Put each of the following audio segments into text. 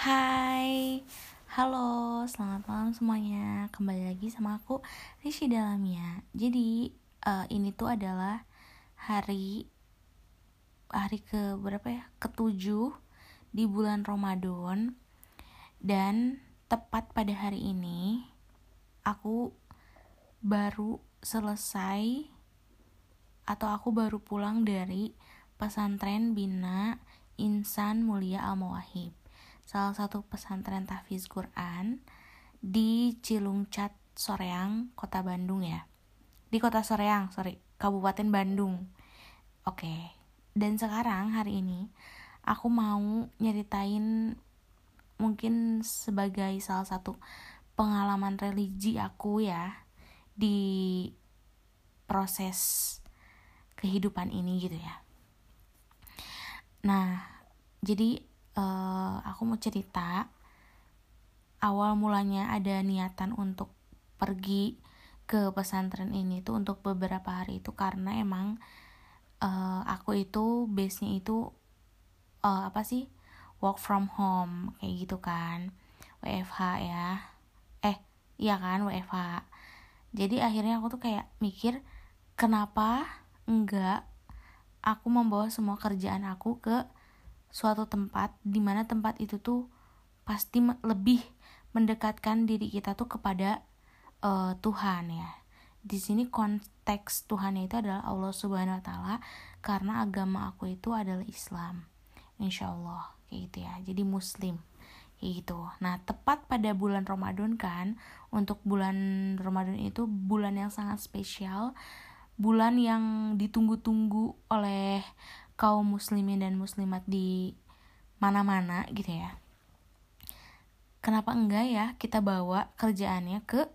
Hai, halo, selamat malam semuanya. Kembali lagi sama aku Rishi Dalamia. Jadi uh, ini tuh adalah hari hari ke berapa ya? Ketujuh di bulan Ramadan dan tepat pada hari ini aku baru selesai atau aku baru pulang dari pesantren Bina Insan Mulia Al Mawahib salah satu pesantren tahfiz Quran di Cilungcat, Soreang, Kota Bandung ya. Di Kota Soreang, sorry, Kabupaten Bandung. Oke. Dan sekarang hari ini aku mau nyeritain mungkin sebagai salah satu pengalaman religi aku ya di proses kehidupan ini gitu ya. Nah, jadi uh, aku mau cerita. Awal mulanya ada niatan untuk pergi ke pesantren ini tuh untuk beberapa hari itu karena emang uh, aku itu base-nya itu uh, apa sih? Work from home kayak gitu kan. WFH ya. Eh iya kan WFH jadi akhirnya aku tuh kayak mikir kenapa enggak aku membawa semua kerjaan aku ke suatu tempat di mana tempat itu tuh pasti lebih mendekatkan diri kita tuh kepada uh, Tuhan ya. Di sini konteks Tuhan itu adalah Allah Subhanahu wa taala karena agama aku itu adalah Islam. Insya Allah kayak gitu ya. Jadi muslim kayak gitu. Nah, tepat pada bulan Ramadan kan, untuk bulan Ramadan itu bulan yang sangat spesial, bulan yang ditunggu-tunggu oleh kaum muslimin dan muslimat di mana-mana gitu ya. Kenapa enggak ya kita bawa kerjaannya ke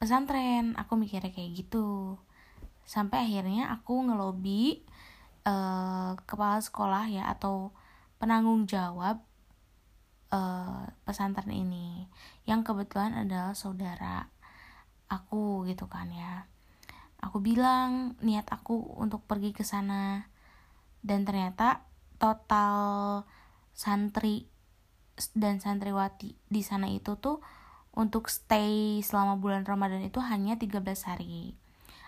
pesantren? Aku mikirnya kayak gitu. Sampai akhirnya aku ngelobi uh, kepala sekolah ya atau penanggung jawab uh, pesantren ini. Yang kebetulan adalah saudara aku gitu kan ya. Aku bilang niat aku untuk pergi ke sana dan ternyata total santri dan santriwati di sana itu tuh untuk stay selama bulan Ramadan itu hanya 13 hari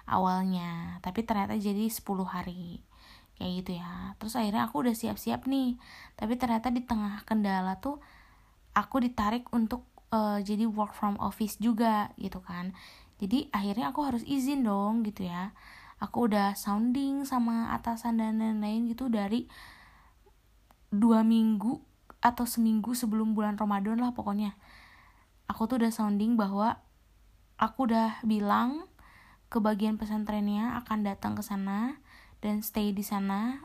awalnya. Tapi ternyata jadi 10 hari. Kayak gitu ya. Terus akhirnya aku udah siap-siap nih. Tapi ternyata di tengah kendala tuh aku ditarik untuk uh, jadi work from office juga gitu kan. Jadi akhirnya aku harus izin dong gitu ya aku udah sounding sama atasan dan lain-lain gitu dari dua minggu atau seminggu sebelum bulan Ramadan lah pokoknya. Aku tuh udah sounding bahwa aku udah bilang ke bagian pesantrennya akan datang ke sana dan stay di sana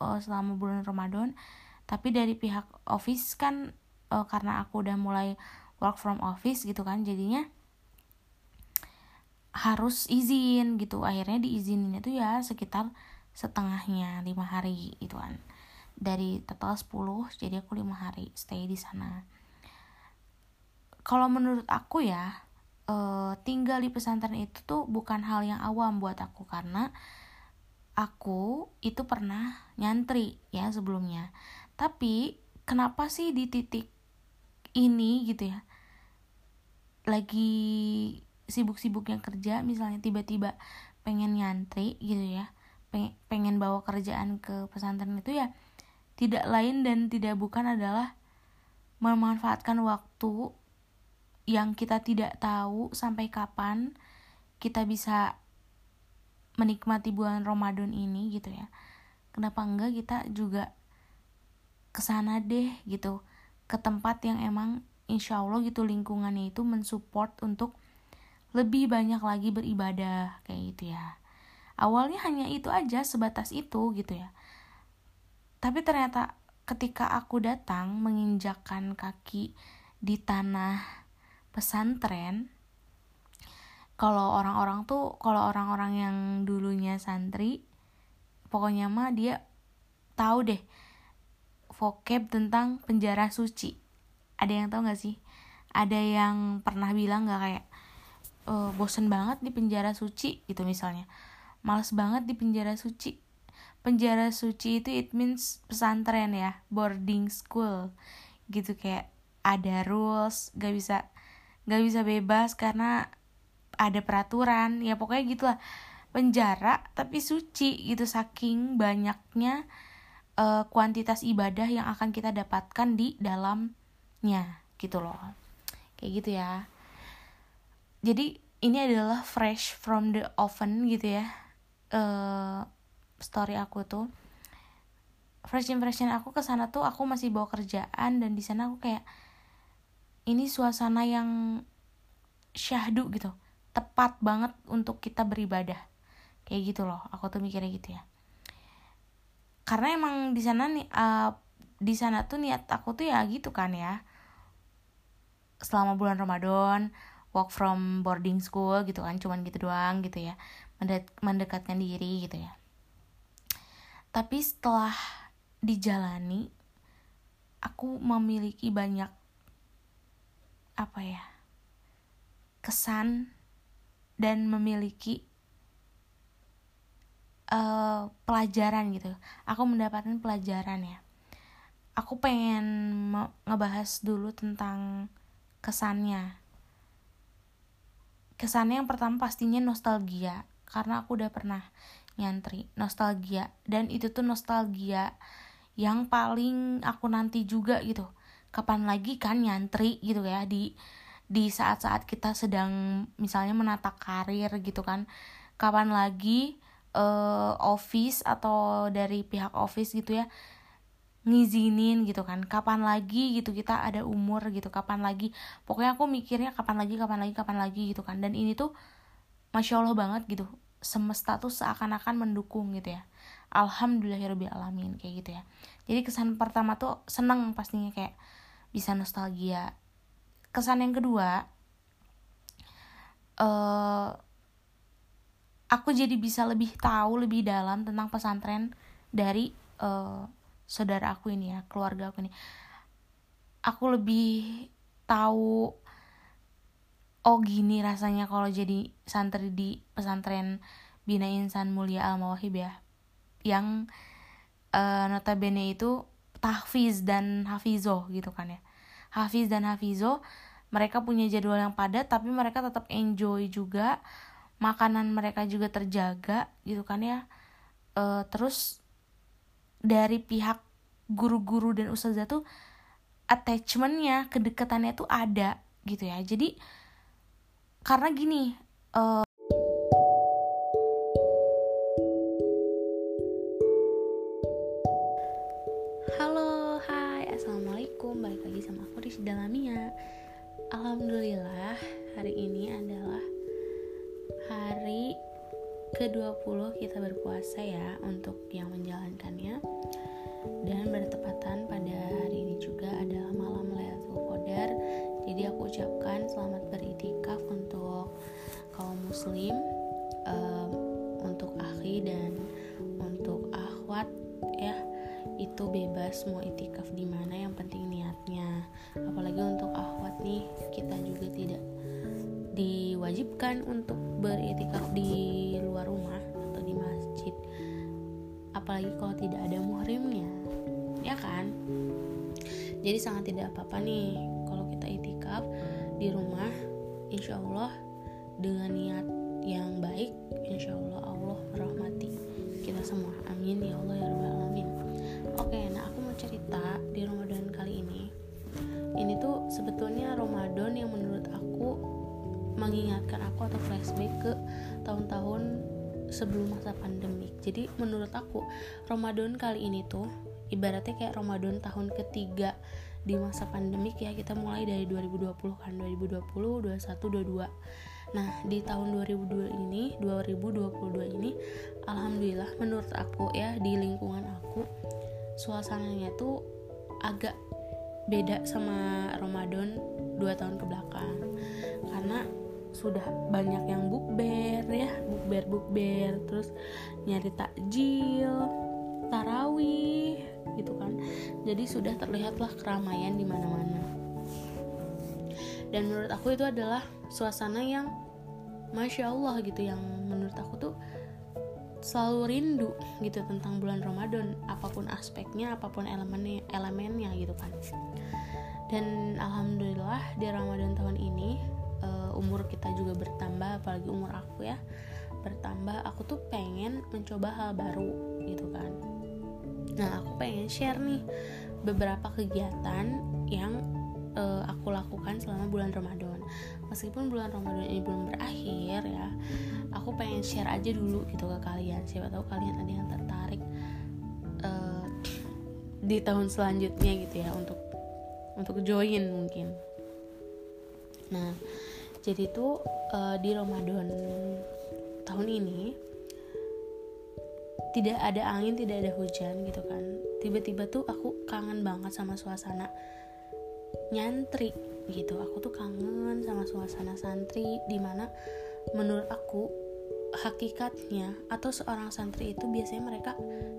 uh, selama bulan Ramadan. Tapi dari pihak office kan uh, karena aku udah mulai work from office gitu kan jadinya harus izin gitu. Akhirnya diizinin itu ya sekitar setengahnya lima hari itu kan dari total 10 jadi aku lima hari stay di sana. Kalau menurut aku ya uh, tinggal di pesantren itu tuh bukan hal yang awam buat aku karena aku itu pernah nyantri ya sebelumnya. Tapi kenapa sih di titik ini gitu ya lagi sibuk-sibuknya kerja misalnya tiba-tiba pengen nyantri gitu ya pengen bawa kerjaan ke pesantren itu ya tidak lain dan tidak bukan adalah memanfaatkan waktu yang kita tidak tahu sampai kapan kita bisa menikmati bulan Ramadan ini gitu ya. Kenapa enggak kita juga ke sana deh gitu ke tempat yang emang insya Allah gitu lingkungannya itu mensupport untuk lebih banyak lagi beribadah kayak gitu ya. Awalnya hanya itu aja sebatas itu gitu ya. Tapi ternyata ketika aku datang menginjakkan kaki di tanah pesantren kalau orang-orang tuh kalau orang-orang yang dulunya santri pokoknya mah dia tahu deh vocab tentang penjara suci. Ada yang tahu gak sih? Ada yang pernah bilang gak kayak uh, bosen banget di penjara suci gitu misalnya. Males banget di penjara suci. Penjara suci itu it means pesantren ya boarding school. Gitu kayak ada rules gak bisa gak bisa bebas karena ada peraturan. Ya pokoknya gitulah. Penjara tapi suci gitu saking banyaknya uh, kuantitas ibadah yang akan kita dapatkan di dalamnya gitu loh. Kayak gitu ya jadi ini adalah fresh from the oven gitu ya. Uh, story aku tuh. First impression aku ke sana tuh aku masih bawa kerjaan dan di sana aku kayak ini suasana yang syahdu gitu. Tepat banget untuk kita beribadah. Kayak gitu loh. Aku tuh mikirnya gitu ya. Karena emang di sana nih uh, di sana tuh niat aku tuh ya gitu kan ya. Selama bulan Ramadan work from boarding school gitu kan cuman gitu doang gitu ya. Mendekatkan diri gitu ya. Tapi setelah dijalani aku memiliki banyak apa ya kesan dan memiliki uh, pelajaran gitu. Aku mendapatkan pelajaran ya. Aku pengen ngebahas dulu tentang kesannya kesannya yang pertama pastinya nostalgia karena aku udah pernah nyantri nostalgia dan itu tuh nostalgia yang paling aku nanti juga gitu. Kapan lagi kan nyantri gitu ya di di saat-saat kita sedang misalnya menata karir gitu kan. Kapan lagi uh, office atau dari pihak office gitu ya ngizinin gitu kan. Kapan lagi gitu kita ada umur gitu kapan lagi. Pokoknya aku mikirnya kapan lagi kapan lagi kapan lagi gitu kan. Dan ini tuh masya allah banget gitu. Semesta tuh seakan-akan mendukung gitu ya. Alhamdulillahirobbilalamin kayak gitu ya. Jadi kesan pertama tuh seneng pastinya kayak bisa nostalgia. Kesan yang kedua uh, aku jadi bisa lebih tahu lebih dalam tentang pesantren dari uh, saudara aku ini ya keluarga aku ini. Aku lebih tahu oh gini rasanya kalau jadi santri di pesantren Bina Insan Mulia Al Mawahib ya yang uh, notabene itu tahfiz dan hafizo gitu kan ya. Hafiz dan hafizo mereka punya jadwal yang padat tapi mereka tetap enjoy juga makanan mereka juga terjaga gitu kan ya. Uh, terus dari pihak guru-guru dan ustazah tuh attachmentnya kedekatannya tuh ada gitu ya. Jadi karena gini uh, kita berpuasa ya untuk yang menjalankannya. Dan bertepatan pada hari ini juga adalah malam Lailatul Qadar. Jadi aku ucapkan selamat beritikaf untuk kaum muslim um, untuk akhi dan untuk akhwat ya. Itu bebas mau itikaf di mana yang penting niatnya. Apalagi untuk akhwat nih kita juga tidak diwajibkan untuk beritikaf di luar rumah apalagi kalau tidak ada muhrimnya. Ya kan? Jadi sangat tidak apa-apa nih kalau kita itikaf di rumah insya Allah dengan niat yang baik insya Allah Allah merahmati kita semua. Amin ya Allah ya Rabbal Alamin. Oke nah aku mau cerita di Ramadan kali ini. Ini tuh sebetulnya Ramadan yang menurut aku mengingatkan aku atau flashback ke tahun-tahun sebelum masa pandemik jadi menurut aku Ramadan kali ini tuh ibaratnya kayak Ramadan tahun ketiga di masa pandemik ya kita mulai dari 2020 kan 2020 21 22 nah di tahun 2002 ini 2022 ini alhamdulillah menurut aku ya di lingkungan aku suasananya tuh agak beda sama Ramadan 2 tahun ke belakang karena sudah banyak yang bukber ya bukber bukber. Terus nyari takjil tarawih gitu kan. Jadi sudah terlihatlah keramaian di mana-mana. Dan menurut aku itu adalah suasana yang masya Allah gitu yang menurut aku tuh selalu rindu gitu tentang bulan Ramadan apa pun aspeknya apa pun elemennya elemennya gitu kan. Dan alhamdulillah di Ramadan tahun ini uh, umur kita juga bertambah apalagi umur aku ya bertambah aku tuh pengen mencoba hal baru gitu kan. Nah aku pengen share nih beberapa kegiatan yang uh, aku lakukan selama bulan Ramadan. Meskipun bulan Ramadan ini belum berakhir ya aku pengen share aja dulu gitu ke kalian. Siapa tahu kalian ada yang tertarik uh, di tahun selanjutnya gitu ya untuk untuk join mungkin. Nah jadi tuh uh, di Ramadan tahun ini tidak ada angin tidak ada hujan gitu kan. Tiba-tiba tuh aku kangen banget sama suasana nyantri gitu. Aku tuh kangen sama suasana santri di mana menurut aku hakikatnya atau seorang santri itu biasanya mereka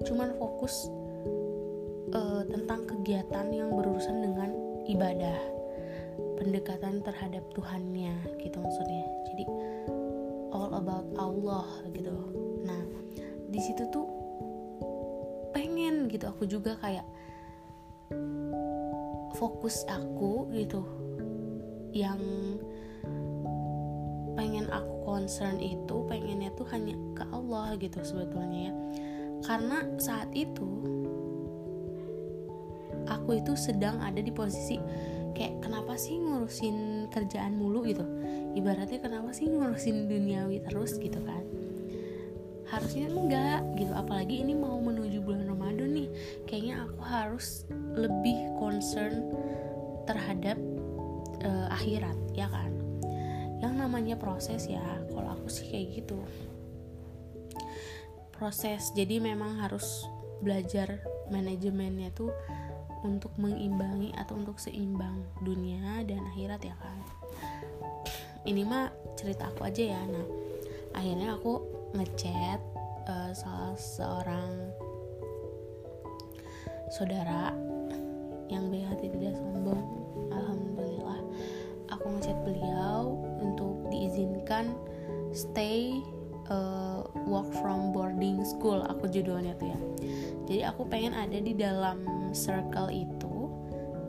cuman fokus uh, tentang kegiatan yang berurusan dengan ibadah pendekatan terhadap Tuhannya gitu maksudnya. Jadi all about Allah gitu. Nah di situ tuh pengen gitu. Aku juga kayak fokus aku gitu yang pengen aku concern itu pengennya tuh hanya ke Allah gitu sebetulnya ya. Karena saat itu aku itu sedang ada di posisi kayak kenapa sih ngurusin kerjaan mulu gitu? Ibaratnya kenapa sih ngurusin duniawi terus gitu kan? Harusnya enggak gitu apalagi ini mau menuju bulan Ramadan nih. Kayaknya aku harus lebih concern terhadap uh, akhirat ya kan? Yang namanya proses ya kalau aku sih kayak gitu. Proses jadi memang harus belajar manajemennya tuh untuk mengimbangi atau untuk seimbang dunia dan akhirat ya kan? Ini mah cerita aku aja ya. Nah akhirnya aku ngechat uh, salah seorang saudara yang hati tidak sombong. Alhamdulillah aku ngechat beliau untuk diizinkan stay uh, work from boarding school aku judulnya tuh ya. Jadi aku pengen ada di dalam circle itu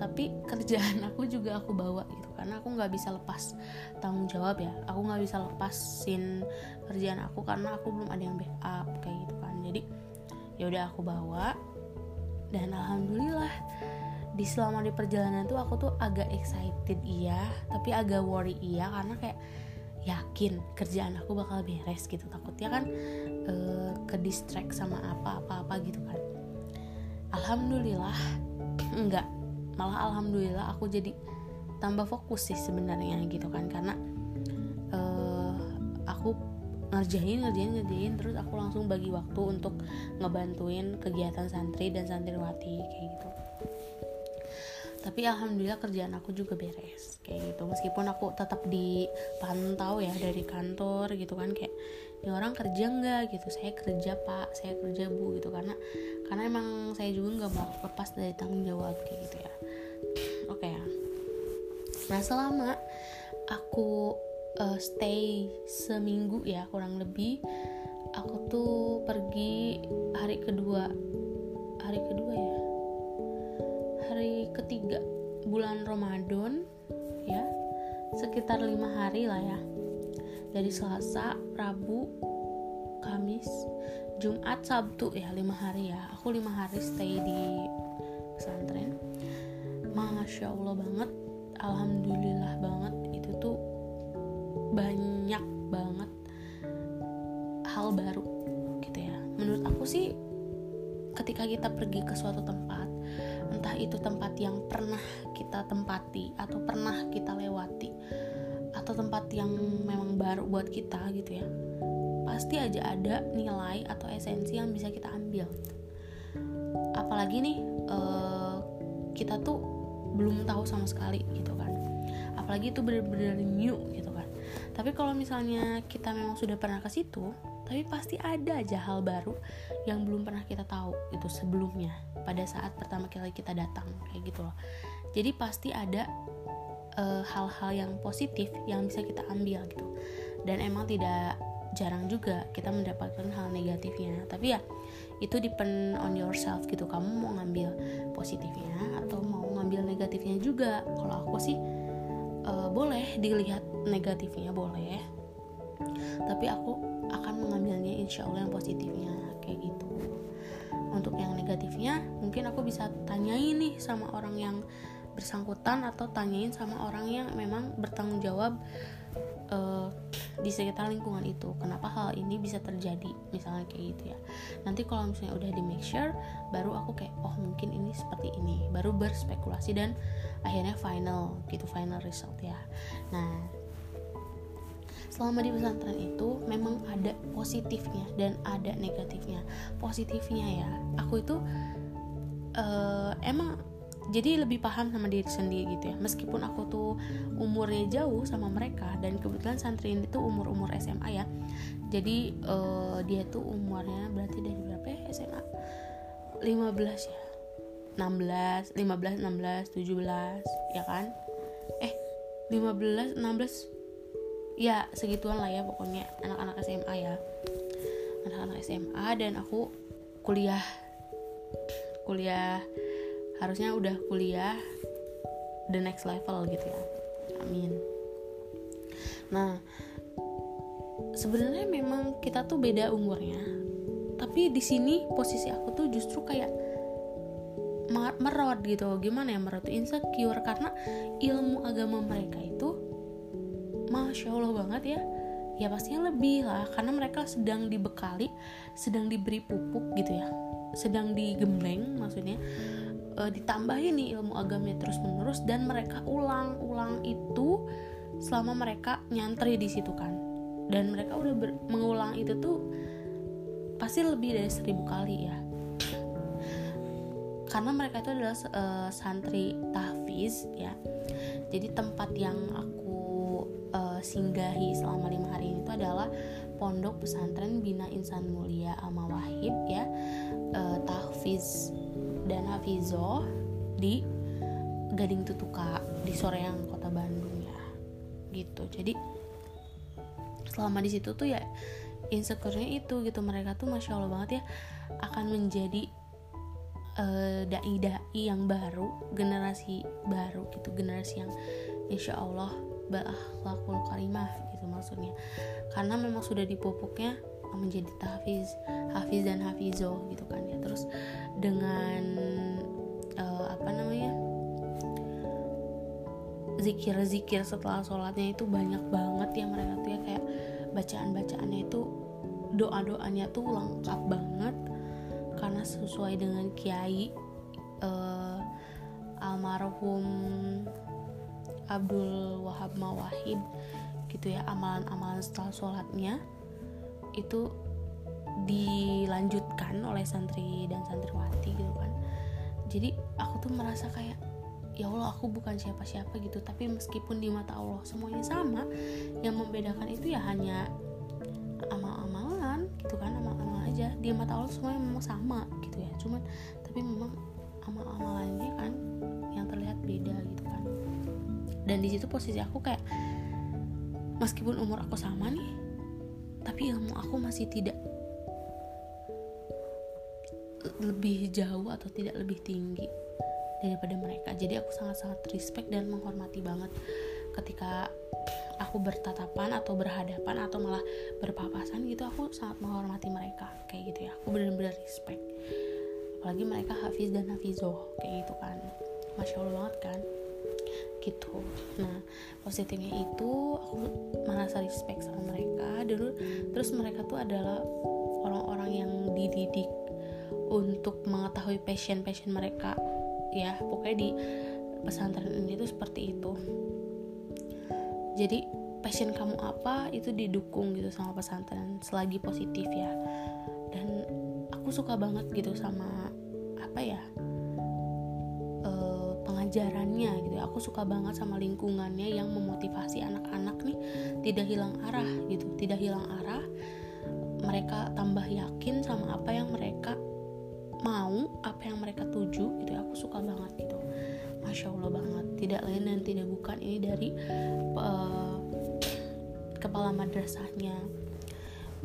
tapi kerjaan aku juga aku bawa gitu. Karena aku nggak bisa lepas tanggung jawab ya. Aku nggak bisa lepasin kerjaan aku karena aku belum ada yang backup kayak gitu kan. Jadi ya udah aku bawa. Dan alhamdulillah di selama di perjalanan tuh aku tuh agak excited iya tapi agak worry iya karena kayak yakin kerjaan aku bakal beres gitu. Takutnya kan uh, ke distract sama apa apa apa gitu kan alhamdulillah. Enggak malah alhamdulillah aku jadi tambah fokus sih sebenarnya gitu kan. Karena uh, aku ngerjain ngerjain ngerjain terus aku langsung bagi waktu untuk ngebantuin kegiatan santri dan santriwati kayak gitu. Tapi alhamdulillah kerjaan aku juga beres kayak gitu. Meskipun aku tetap dipantau ya dari kantor gitu kan kayak ini orang kerja nggak? Gitu. Saya kerja pak. Saya kerja bu. Gitu. Karena karena emang saya juga nggak mau lepas dari tanggung jawab kayak gitu ya. Oke okay, ya. Nah selama aku uh, stay seminggu ya kurang lebih aku tuh pergi hari kedua. Hari kedua ya? Hari ketiga bulan Ramadan ya. Sekitar lima hari lah ya dari Selasa, Rabu, Kamis, Jumat, Sabtu ya lima hari ya. Aku lima hari stay di pesantren. Masya Allah banget alhamdulillah banget. Itu tuh banyak banget hal baru gitu ya. Menurut aku sih ketika kita pergi ke suatu tempat entah itu tempat yang pernah kita tempati atau pernah kita lewati atau tempat yang memang baru buat kita gitu ya pasti aja ada nilai atau esensi yang bisa kita ambil. Apalagi nih uh, kita tuh belum tahu sama sekali gitu kan. Apalagi itu benar-benar new gitu kan. Tapi kalau misalnya kita memang sudah pernah ke situ tapi pasti ada aja hal baru yang belum pernah kita tahu itu sebelumnya pada saat pertama kali kita datang kayak gitu loh. Jadi pasti ada hal-hal uh, yang positif yang bisa kita ambil gitu. Dan emang tidak jarang juga kita mendapatkan hal negatifnya. Tapi ya itu depend on yourself gitu. Kamu mau ngambil positifnya atau mau mengambil negatifnya juga. Kalau aku sih uh, boleh dilihat negatifnya boleh. Tapi aku akan mengambilnya insya Allah yang positifnya kayak gitu. Untuk yang negatifnya mungkin aku bisa tanyain nih sama orang yang bersangkutan atau tanyain sama orang yang memang bertanggung jawab uh, di sekitar lingkungan itu. Kenapa hal ini bisa terjadi? Misalnya kayak gitu ya. Nanti kalau misalnya udah di make sure baru aku kayak oh mungkin ini seperti ini. Baru berspekulasi dan akhirnya final gitu final result ya. Nah selama di pesantren itu memang ada positifnya dan ada negatifnya. Positifnya ya aku itu uh, emang jadi lebih paham sama diri sendiri gitu ya. Meskipun aku tuh umurnya jauh sama mereka dan kebetulan santri ini tuh umur umur SMA ya. Jadi uh, dia tuh umurnya berarti dari berapa ya SMA 15 ya. 16 15 16 17 ya kan? Eh 15 16 ya segituan lah ya pokoknya anak-anak SMA ya. Anak-anak SMA dan aku kuliah. Kuliah harusnya udah kuliah the next level gitu ya. Amin. Nah sebenarnya memang kita tuh beda umurnya. Tapi di sini posisi aku tuh justru kayak merot gitu. Gimana ya merot insecure. Karena ilmu agama mereka itu masya allah banget ya. Ya pastinya lebih lah. Karena mereka sedang dibekali sedang diberi pupuk gitu ya. Sedang digembleng maksudnya uh, ditambahin nih ilmu agamanya terus menerus dan mereka ulang-ulang itu selama mereka nyantri di situ kan. Dan mereka udah ber- mengulang itu tuh pasti lebih dari seribu kali ya. Karena mereka itu adalah uh, santri tahfiz ya. Jadi tempat yang aku uh, singgahi selama lima hari itu adalah pondok pesantren bina insan mulia al mawahib ya. Uh, tahfiz dan Hafizo di Gading Tutuka di Soreang Kota Bandung ya. Gitu. Jadi selama di situ tuh ya insecure-nya itu gitu. Mereka tuh masya allah banget ya akan menjadi uh, dai-dai yang baru generasi baru gitu. Generasi yang insya Allah berakhlakul karimah gitu maksudnya. Karena memang sudah dipupuknya menjadi tahfiz hafiz dan hafizo gitu kan ya. Terus dengan uh, apa namanya zikir-zikir setelah sholatnya itu banyak banget ya mereka tuh ya. Kayak bacaan-bacaannya itu doa-doanya tuh lengkap banget. Karena sesuai dengan kiai uh, almarhum Abdul Wahab Mawahib gitu ya amalan-amalan setelah sholatnya itu dilanjutkan oleh santri dan santriwati gitu kan. Jadi aku tuh merasa kayak ya Allah aku bukan siapa-siapa gitu. Tapi meskipun di mata Allah semuanya sama yang membedakan itu ya hanya amal-amalan gitu kan amal-amal aja. Di mata Allah semuanya memang sama gitu ya. Cuman tapi memang amal-amalannya kan yang terlihat beda gitu kan. Dan di situ posisi aku kayak meskipun umur aku sama nih tapi ilmu aku masih tidak lebih jauh atau tidak lebih tinggi daripada mereka. Jadi aku sangat-sangat respect dan menghormati banget ketika aku bertatapan atau berhadapan atau malah berpapasan gitu aku sangat menghormati mereka kayak gitu ya. Aku benar-benar respect. Apalagi mereka hafiz dan hafizoh kayak gitu kan. Masya allah banget kan gitu. Nah positifnya itu aku merasa respect sama mereka. Dulu terus mereka tuh adalah orang-orang yang dididik untuk mengetahui passion passion mereka. Ya pokoknya di pesantren ini tuh seperti itu. Jadi passion kamu apa itu didukung gitu sama pesantren selagi positif ya. Dan aku suka banget gitu sama apa ya pengajarannya gitu. Aku suka banget sama lingkungannya yang memotivasi anak-anak nih tidak hilang arah gitu tidak hilang arah. Mereka tambah yakin sama apa yang mereka mau apa yang mereka tuju gitu. Aku suka banget gitu. Masya allah banget. Tidak lain dan tidak bukan ini dari uh, kepala madrasahnya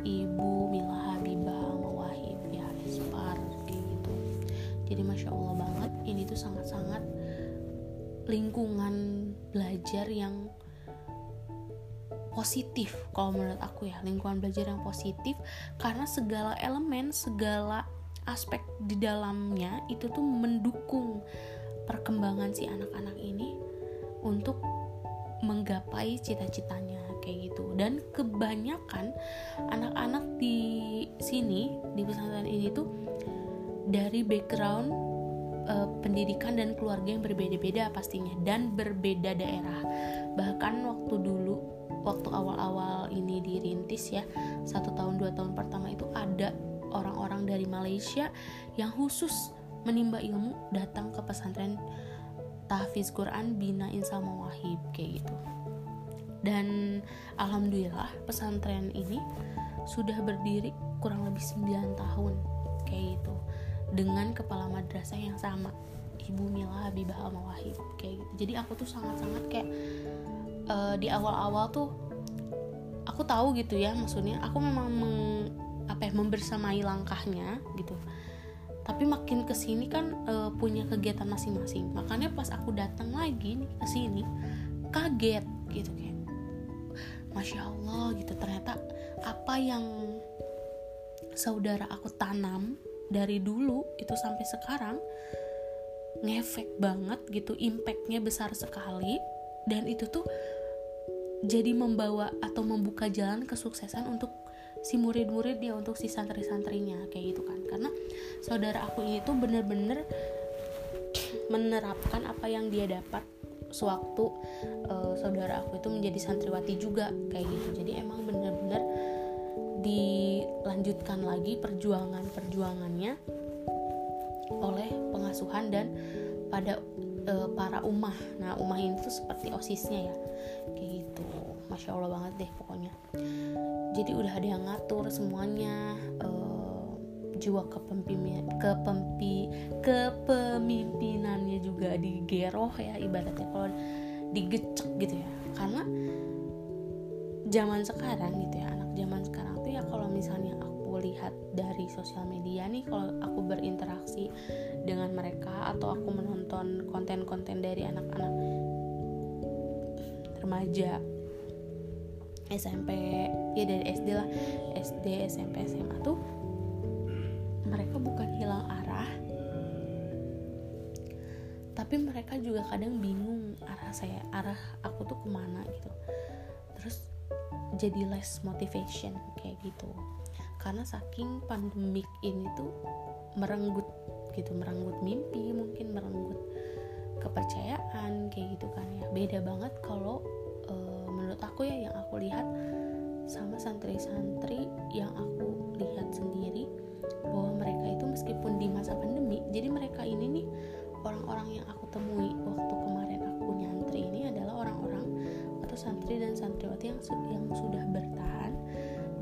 ibu Mila Habibah Mawahib ya Ispar kayak gitu. Jadi masya allah banget ini tuh sangat-sangat lingkungan belajar yang positif kalau menurut aku ya lingkungan belajar yang positif karena segala elemen segala aspek di dalamnya itu tuh mendukung perkembangan si anak-anak ini untuk menggapai cita-citanya kayak gitu. Dan kebanyakan anak-anak di sini di pesantren ini tuh dari background uh, pendidikan dan keluarga yang berbeda-beda pastinya dan berbeda daerah. Bahkan waktu dulu waktu awal-awal ini dirintis ya satu tahun dua tahun pertama itu ada orang-orang dari Malaysia yang khusus menimba ilmu datang ke pesantren tahfiz Quran Bina Insal Mawahib kayak gitu. Dan alhamdulillah pesantren ini sudah berdiri kurang lebih 9 tahun kayak gitu dengan kepala madrasah yang sama. Ibu Mila Habibah Al Mawahib kayak gitu. Jadi aku tuh sangat-sangat kayak uh, di awal-awal tuh aku tahu gitu ya maksudnya aku memang meng, apa ya membersamai langkahnya gitu. Tapi makin ke sini kan uh, punya kegiatan masing-masing. Makanya pas aku datang lagi nih ke sini kaget gitu kayak masya allah gitu. Ternyata apa yang saudara aku tanam dari dulu itu sampai sekarang ngefek banget gitu impactnya besar sekali. Dan itu tuh jadi membawa atau membuka jalan kesuksesan untuk si murid-murid dia untuk si santri-santrinya kayak gitu kan. Karena saudara aku ini tuh bener-bener menerapkan apa yang dia dapat sewaktu uh, saudara aku itu menjadi santriwati juga kayak gitu. Jadi emang bener-bener dilanjutkan lagi perjuangan-perjuangannya oleh pengasuhan dan pada uh, para umah. Nah umah ini tuh seperti osisnya ya. Kayak gitu. Masya allah banget deh pokoknya. Jadi udah ada yang ngatur semuanya uh, jiwa kepemimpinan kepempi kepemimpinannya juga digeroh ya ibaratnya kalau digecek gitu ya. Karena zaman sekarang gitu ya anak zaman sekarang tuh ya kalau misalnya aku lihat dari sosial media nih kalau aku berinteraksi dengan mereka atau aku menonton konten-konten dari anak-anak remaja SMP ya dari SD lah SD SMP SMA tuh mereka bukan hilang arah. Tapi mereka juga kadang bingung arah saya arah aku tuh ke mana gitu. Terus jadi less motivation kayak gitu. Karena saking pandemik ini tuh merenggut gitu merenggut mimpi mungkin merenggut kepercayaan kayak gitu kan ya. Beda banget kalau e, menurut aku ya yang aku lihat sama santri-santri yang aku lihat sendiri bahwa mereka itu meskipun di masa pandemi jadi mereka ini nih orang-orang yang aku temui waktu kemarin santri dan santriwati yang yang sudah bertahan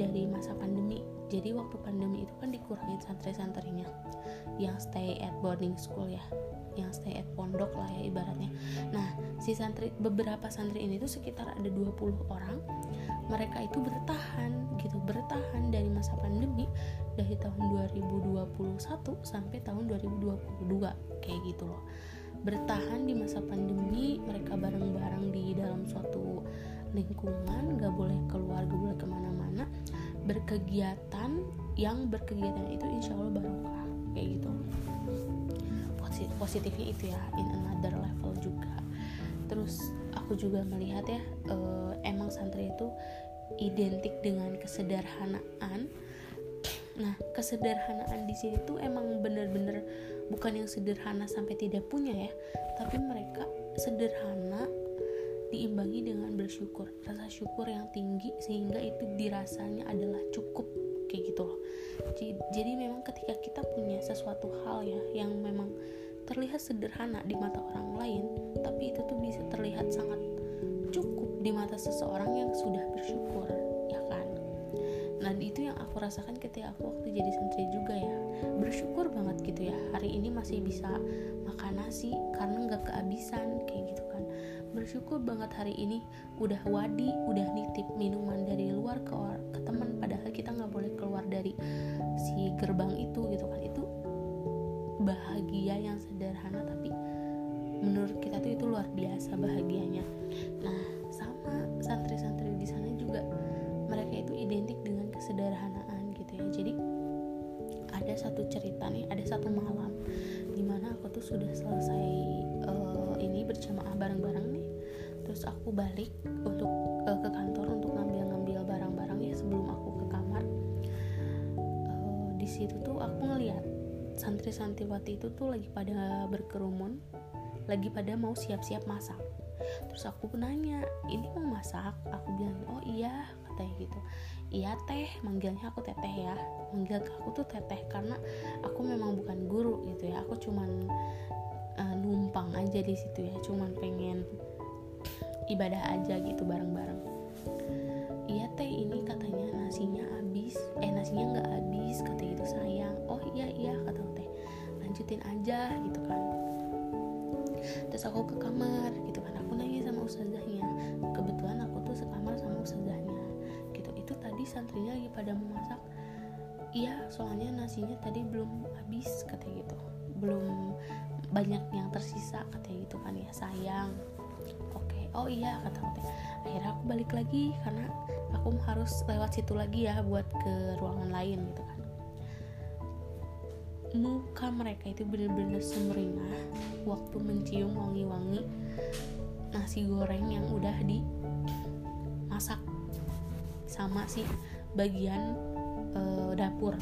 dari masa pandemi. Jadi waktu pandemi itu kan dikurangin santri-santrinya. Yang stay at boarding school ya. Yang stay at pondok lah ya ibaratnya. Nah si santri beberapa santri ini tuh sekitar ada 20 orang mereka itu bertahan gitu. Bertahan dari masa pandemi dari tahun 2021 sampai tahun 2022 kayak gitu loh bertahan di masa pandemi mereka bareng-bareng di dalam suatu lingkungan gak boleh keluar gak boleh ke mana-mana berkegiatan yang berkegiatan itu insya Allah barokah kayak gitu. Positifnya itu ya in another level juga. Terus aku juga melihat ya uh, emang santri itu identik dengan kesederhanaan. Nah kesederhanaan di sini tuh emang bener-bener bukan yang sederhana sampai tidak punya ya tapi mereka sederhana diimbangi dengan bersyukur rasa syukur yang tinggi sehingga itu dirasanya adalah cukup kayak gitu loh. Jadi memang ketika kita punya sesuatu hal ya yang memang terlihat sederhana di mata orang lain tapi itu tuh bisa terlihat sangat cukup di mata seseorang yang sudah bersyukur aku rasakan ketika aku waktu jadi santri juga ya. Bersyukur banget gitu ya hari ini masih bisa makan nasi karena nggak kehabisan kayak gitu kan. Bersyukur banget hari ini udah wadi udah nitip minuman dari luar ke, ke teman padahal kita nggak boleh keluar dari si gerbang itu gitu kan. Itu bahagia yang sederhana tapi menurut kita tuh itu luar biasa bahagianya. Nah sama santri-santri di sana juga mereka itu identik dengan kesederhanaan gitu ya. Jadi ada satu cerita nih ada satu malam di mana aku tuh sudah selesai uh, ini berjamaah bareng-bareng nih. Terus aku balik untuk uh, ke kantor untuk ngambil-ngambil barang-barang ya sebelum aku ke kamar. Uh, di situ tuh aku ngeliat santri-santriwati itu tuh lagi pada berkerumun lagi pada mau siap-siap masak. Terus aku nanya ini mau masak? Aku bilang oh iya katanya gitu. Iya teh manggilnya aku teteh ya. Manggil aku tuh teteh karena aku memang bukan guru gitu ya. Aku cuman uh, numpang aja di situ ya. Cuman pengen ibadah aja gitu bareng-bareng. Iya teh ini katanya nasinya habis. Eh nasinya nggak habis kata gitu sayang. Oh iya iya kata teh. Lanjutin aja gitu kan. Terus aku ke kamar gitu kan. Aku nanya sama ustazahnya. Kebetulan aku tuh sekamar sama itu tadi santrinya lagi pada memasak iya soalnya nasinya tadi belum habis katanya gitu. Belum banyak yang tersisa katanya gitu kan ya sayang. Oke oh iya kata aku akhirnya aku balik lagi karena aku harus lewat situ lagi ya buat ke ruangan lain gitu kan. Muka mereka itu bener-bener semeringah waktu mencium wangi-wangi nasi goreng yang udah dimasak sama si bagian uh, dapur.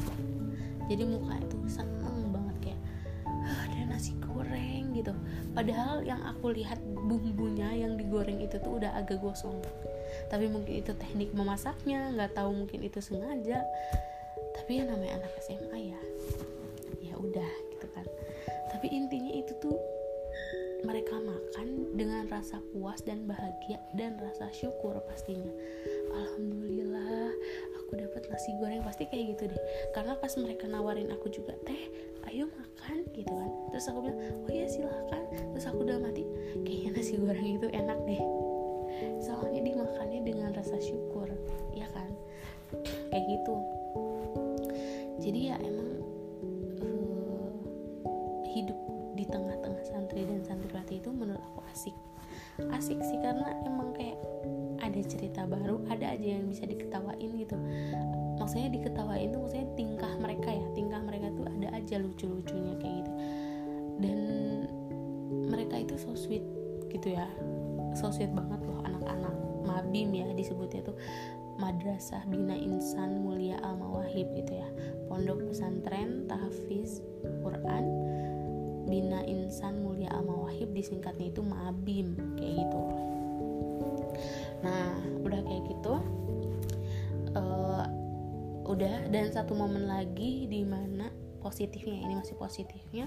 Jadi muka itu seneng banget kayak ah, ada nasi goreng gitu. Padahal yang aku lihat bumbunya yang digoreng itu tuh udah agak gosong. Tapi mungkin itu teknik memasaknya nggak tahu mungkin itu sengaja. Tapi ya namanya anak SMA ya udah gitu kan. Tapi intinya itu tuh mereka makan dengan rasa puas dan bahagia dan rasa syukur pastinya. Alhamdulillah nasi goreng pasti kayak gitu deh. Karena pas mereka nawarin aku juga teh ayo makan gitu kan. Terus aku bilang oh ya silahkan terus aku udah mati. Kayaknya nasi goreng itu enak deh. Soalnya dimakannya dengan rasa syukur ya kan? Kayak gitu. Jadi ya emang hidup di tengah-tengah santri dan santriwati itu menurut aku asik asik sih karena emang kayak ada cerita baru ada aja yang bisa diketawain gitu. Maksudnya diketawain tuh maksudnya tingkah mereka ya tingkah mereka tuh ada aja lucu-lucunya kayak gitu. Dan mereka itu so sweet gitu ya so sweet banget loh anak-anak mabim ya disebutnya tuh. Madrasah bina insan mulia al mawahib gitu ya. Pondok pesantren tahfiz Quran Bina Insan Mulia Al Mawahib disingkatnya itu Mabim kayak gitu. Nah udah kayak gitu uh, udah dan satu momen lagi di mana positifnya ini masih positifnya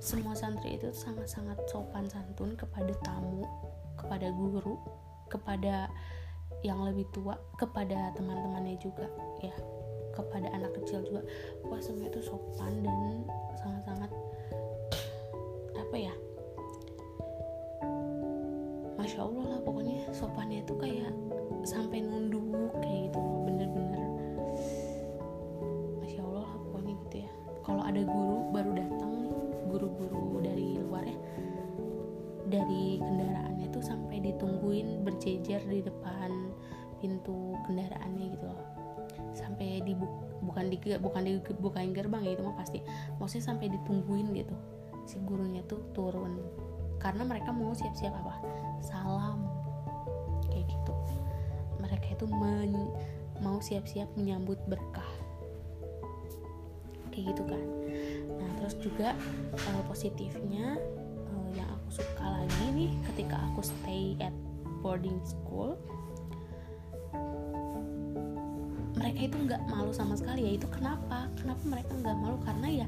semua santri itu sangat-sangat sopan santun kepada tamu kepada guru kepada yang lebih tua kepada teman-temannya juga ya. Kepada anak kecil juga. Wah semua itu sopan dan sangat-sangat apa ya? Masya allah lah pokoknya sopannya itu kayak sampai nunduk kayak gitu bener-bener. Masya allah lah pokoknya gitu ya. Kalau ada guru baru datang guru-guru dari luar ya dari kendaraannya itu sampai ditungguin berjejer di depan pintu kendaraannya gitu loh. Sampai di bukan di bukan di bukain gerbang ya itu mah pasti. Maksudnya sampai ditungguin gitu si gurunya tuh turun. Karena mereka mau siap-siap apa? Salam. Kayak gitu. Mereka itu men mau siap-siap menyambut berkah. Kayak gitu kan. Nah terus juga uh, positifnya uh, yang aku suka lagi nih ketika aku stay at boarding school mereka itu nggak malu sama sekali. Ya itu kenapa? Kenapa mereka nggak malu? Karena ya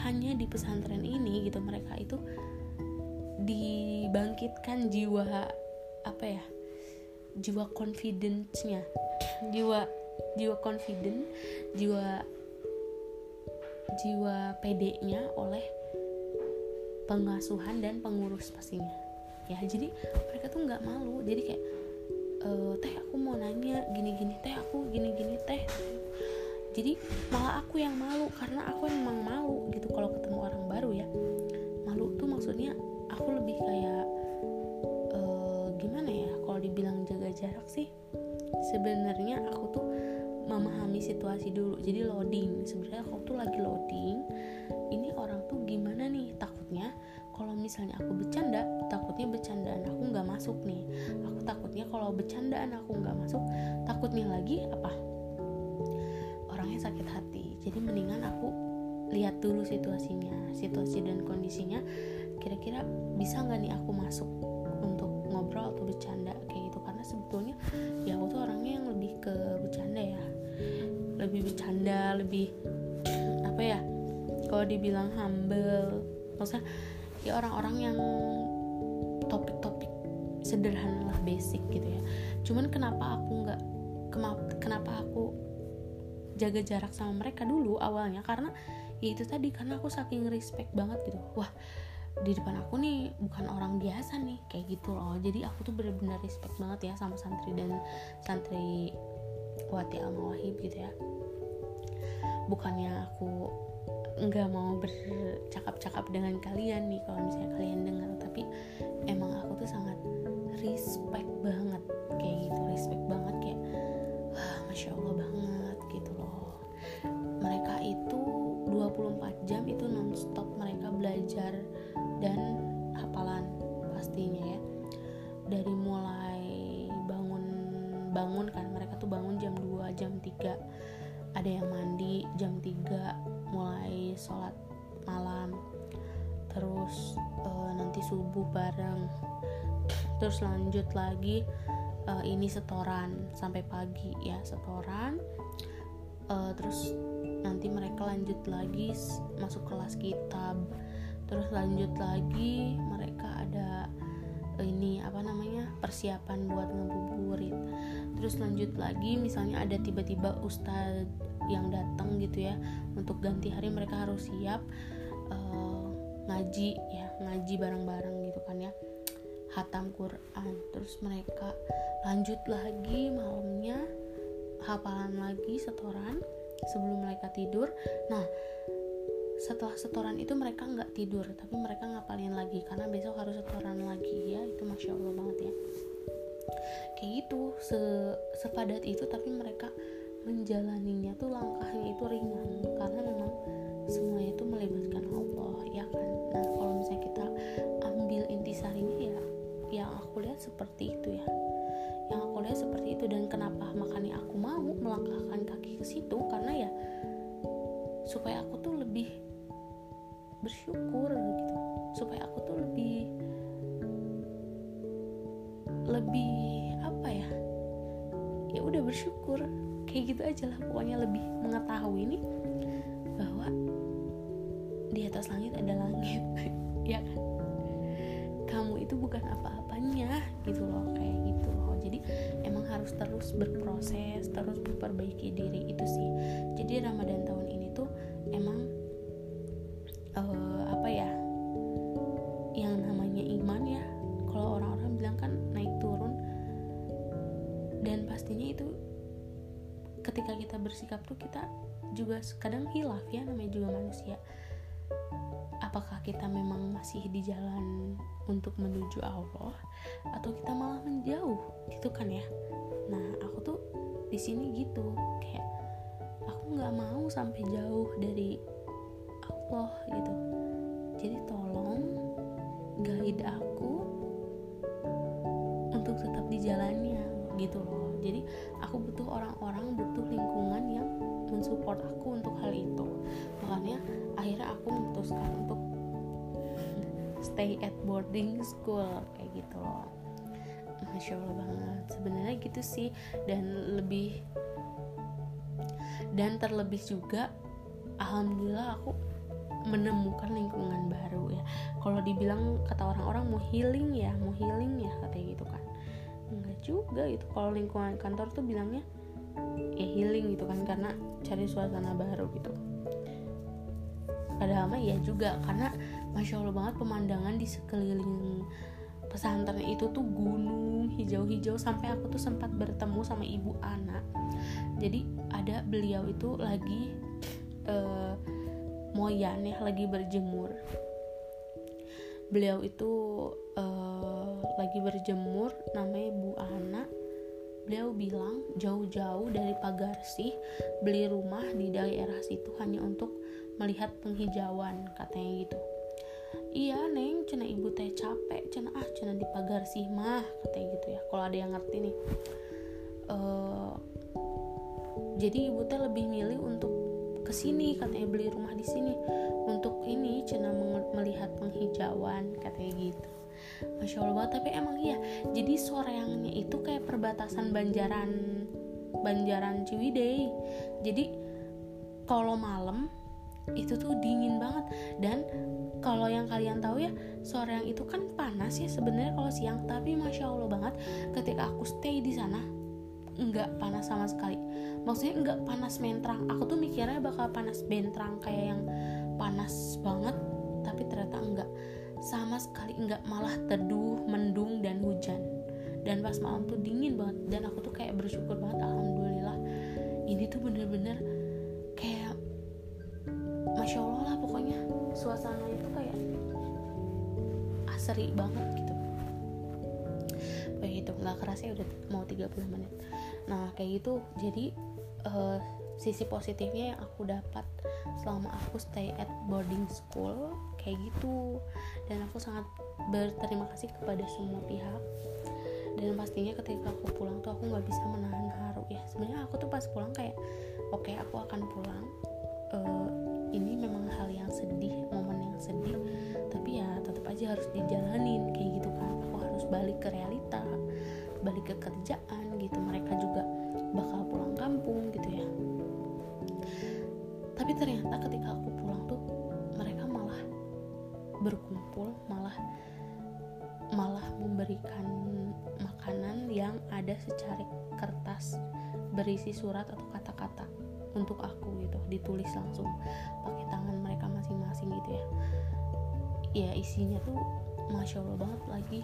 hanya di pesantren ini gitu mereka itu dibangkitkan jiwa apa ya jiwa confidence-nya. Jiwa jiwa confident jiwa jiwa PD-nya oleh pengasuhan dan pengurus pastinya. Ya jadi mereka tuh nggak malu. Jadi kayak e, teh aku mau nanya gini gini teh aku gini gini teh jadi malah aku yang malu karena aku emang malu gitu kalau ketemu orang baru ya. Malu tuh maksudnya aku lebih kayak uh, gimana ya kalau dibilang jaga jarak sih sebenarnya aku tuh memahami situasi dulu. Jadi loading sebenarnya aku tuh lagi loading ini orang tuh gimana nih? Takutnya kalau misalnya aku bercanda takutnya bercandaan aku nggak masuk nih. Aku takutnya kalau bercandaan aku nggak masuk takutnya lagi apa orangnya sakit hati. Jadi mendingan aku lihat dulu situasinya situasi dan kondisinya. Kira-kira bisa nggak nih aku masuk untuk ngobrol atau bercanda kayak gitu? Karena sebetulnya ya aku tuh orangnya yang lebih ke bercanda ya. Lebih bercanda lebih apa ya kalau dibilang humble. Maksudnya ya orang-orang yang topik-topik sederhana lah basic gitu ya. Cuman kenapa aku nggak kenapa aku jaga jarak sama mereka dulu awalnya karena ya itu tadi karena aku saking respect banget gitu. Wah di depan aku nih bukan orang biasa nih kayak gitu loh. Jadi aku tuh bener-bener respect banget ya sama santri dan santri Wati al Mawahib gitu ya. Bukannya aku nggak mau bercakap-cakap dengan kalian nih kalau misalnya kalian dengar tapi emang aku tuh sangat respect banget 24 jam itu nonstop mereka belajar dan hafalan pastinya ya. Dari mulai bangun bangun kan mereka tuh bangun jam 2 jam 3 ada yang mandi jam 3 mulai sholat malam. Terus uh, nanti subuh bareng. Terus lanjut lagi uh, ini setoran sampai pagi ya setoran. Uh, terus nanti mereka lanjut lagi masuk kelas kitab. Terus lanjut lagi mereka ada ini apa namanya persiapan buat ngebuburit terus lanjut lagi misalnya ada tiba-tiba ustadz yang datang gitu ya untuk ganti hari mereka harus siap uh, ngaji ya ngaji bareng-bareng gitu kan ya. Hatam Quran. Terus mereka lanjut lagi malamnya hafalan lagi setoran sebelum mereka tidur. Nah setelah setoran itu mereka nggak tidur tapi mereka ngapalin lagi karena besok harus setoran lagi. Ya itu masya allah banget ya. Kayak gitu se sepadat itu tapi mereka menjalaninya tuh langkahnya itu ringan karena memang semuanya itu melibatkan Allah ya kan? Nah kalau misalnya kita ambil intisarinya ya yang aku lihat seperti itu ya yang aku lihat seperti itu dan kenapa makanya aku mau melangkahkan kaki ke situ? Karena ya supaya aku tuh lebih bersyukur gitu. Supaya aku tuh lebih lebih apa ya? Ya udah bersyukur. Kayak gitu aja lah pokoknya lebih mengetahui nih bahwa di atas langit ada langit. Ya kan? Kamu itu bukan apa-apanya gitu loh harus terus berproses terus memperbaiki diri itu sih. Jadi Ramadan tahun ini tuh emang uh, apa ya yang namanya iman ya kalau orang-orang bilang kan naik turun dan pastinya itu ketika kita bersikap tuh kita juga kadang hilaf ya namanya juga manusia. Apakah kita memang masih di jalan untuk menuju Allah atau kita malah menjauh gitu kan ya nah aku tuh di sini gitu kayak aku nggak mau sampai jauh dari Allah gitu. Jadi tolong guide aku untuk tetap di jalannya gitu loh. Jadi aku butuh orang-orang butuh lingkungan yang mensupport aku untuk hal itu. Makanya akhirnya aku memutuskan untuk stay at boarding school kayak gitu loh masya allah banget. Sebenarnya gitu sih. Dan lebih dan terlebih juga alhamdulillah aku menemukan lingkungan baru ya. Kalau dibilang kata orang-orang mau healing ya mau healing ya katanya gitu kan. Enggak juga gitu. Kalau lingkungan kantor tuh bilangnya ya healing gitu kan. Karena cari suasana baru gitu. Padahal mah ya juga. Karena masya allah banget pemandangan di sekeliling pesantren itu tuh gunung hijau-hijau sampai aku tuh sempat bertemu sama ibu anak jadi ada beliau itu lagi uh, moyan ya lagi berjemur. Beliau itu uh, lagi berjemur namanya Bu Ana. Beliau bilang jauh-jauh dari pagar sih beli rumah di daerah situ hanya untuk melihat penghijauan katanya gitu iya neng cina ibu teh capek cina ah cina di pagar sih mah katanya gitu ya. Kalau ada yang ngerti nih. Uh, jadi ibu teh lebih milih untuk ke sini katanya beli rumah di sini. Untuk ini cina melihat penghijauan katanya gitu. Masya Allah tapi emang iya. Jadi soreangnya itu kayak perbatasan Banjaran Banjaran Ciwidey. Jadi kalau malam itu tuh dingin banget. Dan kalau yang kalian tahu ya sore yang itu kan panas ya sebenarnya kalau siang. Tapi masya allah banget ketika aku stay di sana nggak panas sama sekali. Maksudnya nggak panas mentrang aku tuh mikirnya bakal panas bentrang kayak yang panas banget tapi ternyata enggak sama sekali enggak malah teduh mendung dan hujan. Dan pas malam tuh dingin banget dan aku tuh kayak bersyukur banget alhamdulillah. Ini tuh bener-bener kayak masya allah suasana itu kayak asri banget gitu. Kayak gitu nggak kerasa udah mau 30 menit. Nah kayak gitu jadi uh, sisi positifnya yang aku dapat selama aku stay at boarding school kayak gitu. Dan aku sangat berterima kasih kepada semua pihak. Dan pastinya ketika aku pulang tuh aku nggak bisa menahan haru ya. Sebenarnya aku tuh pas pulang kayak oke okay, aku akan pulang uh, ini memang hal yang sedih momen yang sedih. Tapi ya tetap aja harus dijalanin kayak gitu kan. Aku harus balik ke realita balik ke kerjaan gitu. Mereka juga bakal pulang kampung gitu ya. Tapi ternyata ketika aku pulang tuh mereka malah berkumpul malah malah memberikan makanan yang ada secari kertas berisi surat atau kata-kata untuk aku gitu ditulis langsung pakai tangan mereka masing-masing gitu ya. Ya isinya tuh masya allah banget lagi.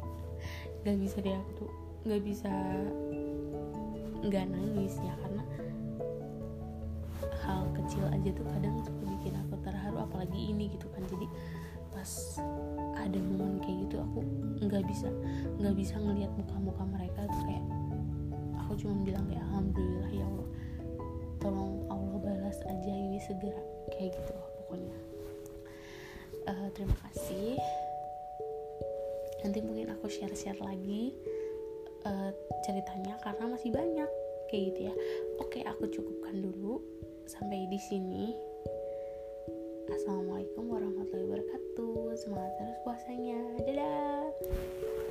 Nggak bisa deh aku tuh nggak bisa nggak nangis ya karena hal kecil aja tuh kadang suka bikin aku terharu apalagi ini gitu kan. Jadi pas ada momen kayak gitu aku nggak bisa nggak bisa ngelihat muka-muka mereka tuh kayak aku cuma bilang ya alhamdulillah ya Allah tolong Allah balas aja ini segera. Kayak gitu loh pokoknya. Uh, terima kasih. Nanti mungkin aku share-share lagi uh, ceritanya karena masih banyak. Kayak gitu ya. Oke aku cukupkan dulu sampai di sini. Assalamualaikum warahmatullahi wabarakatuh. Semangat terus puasanya. Dadah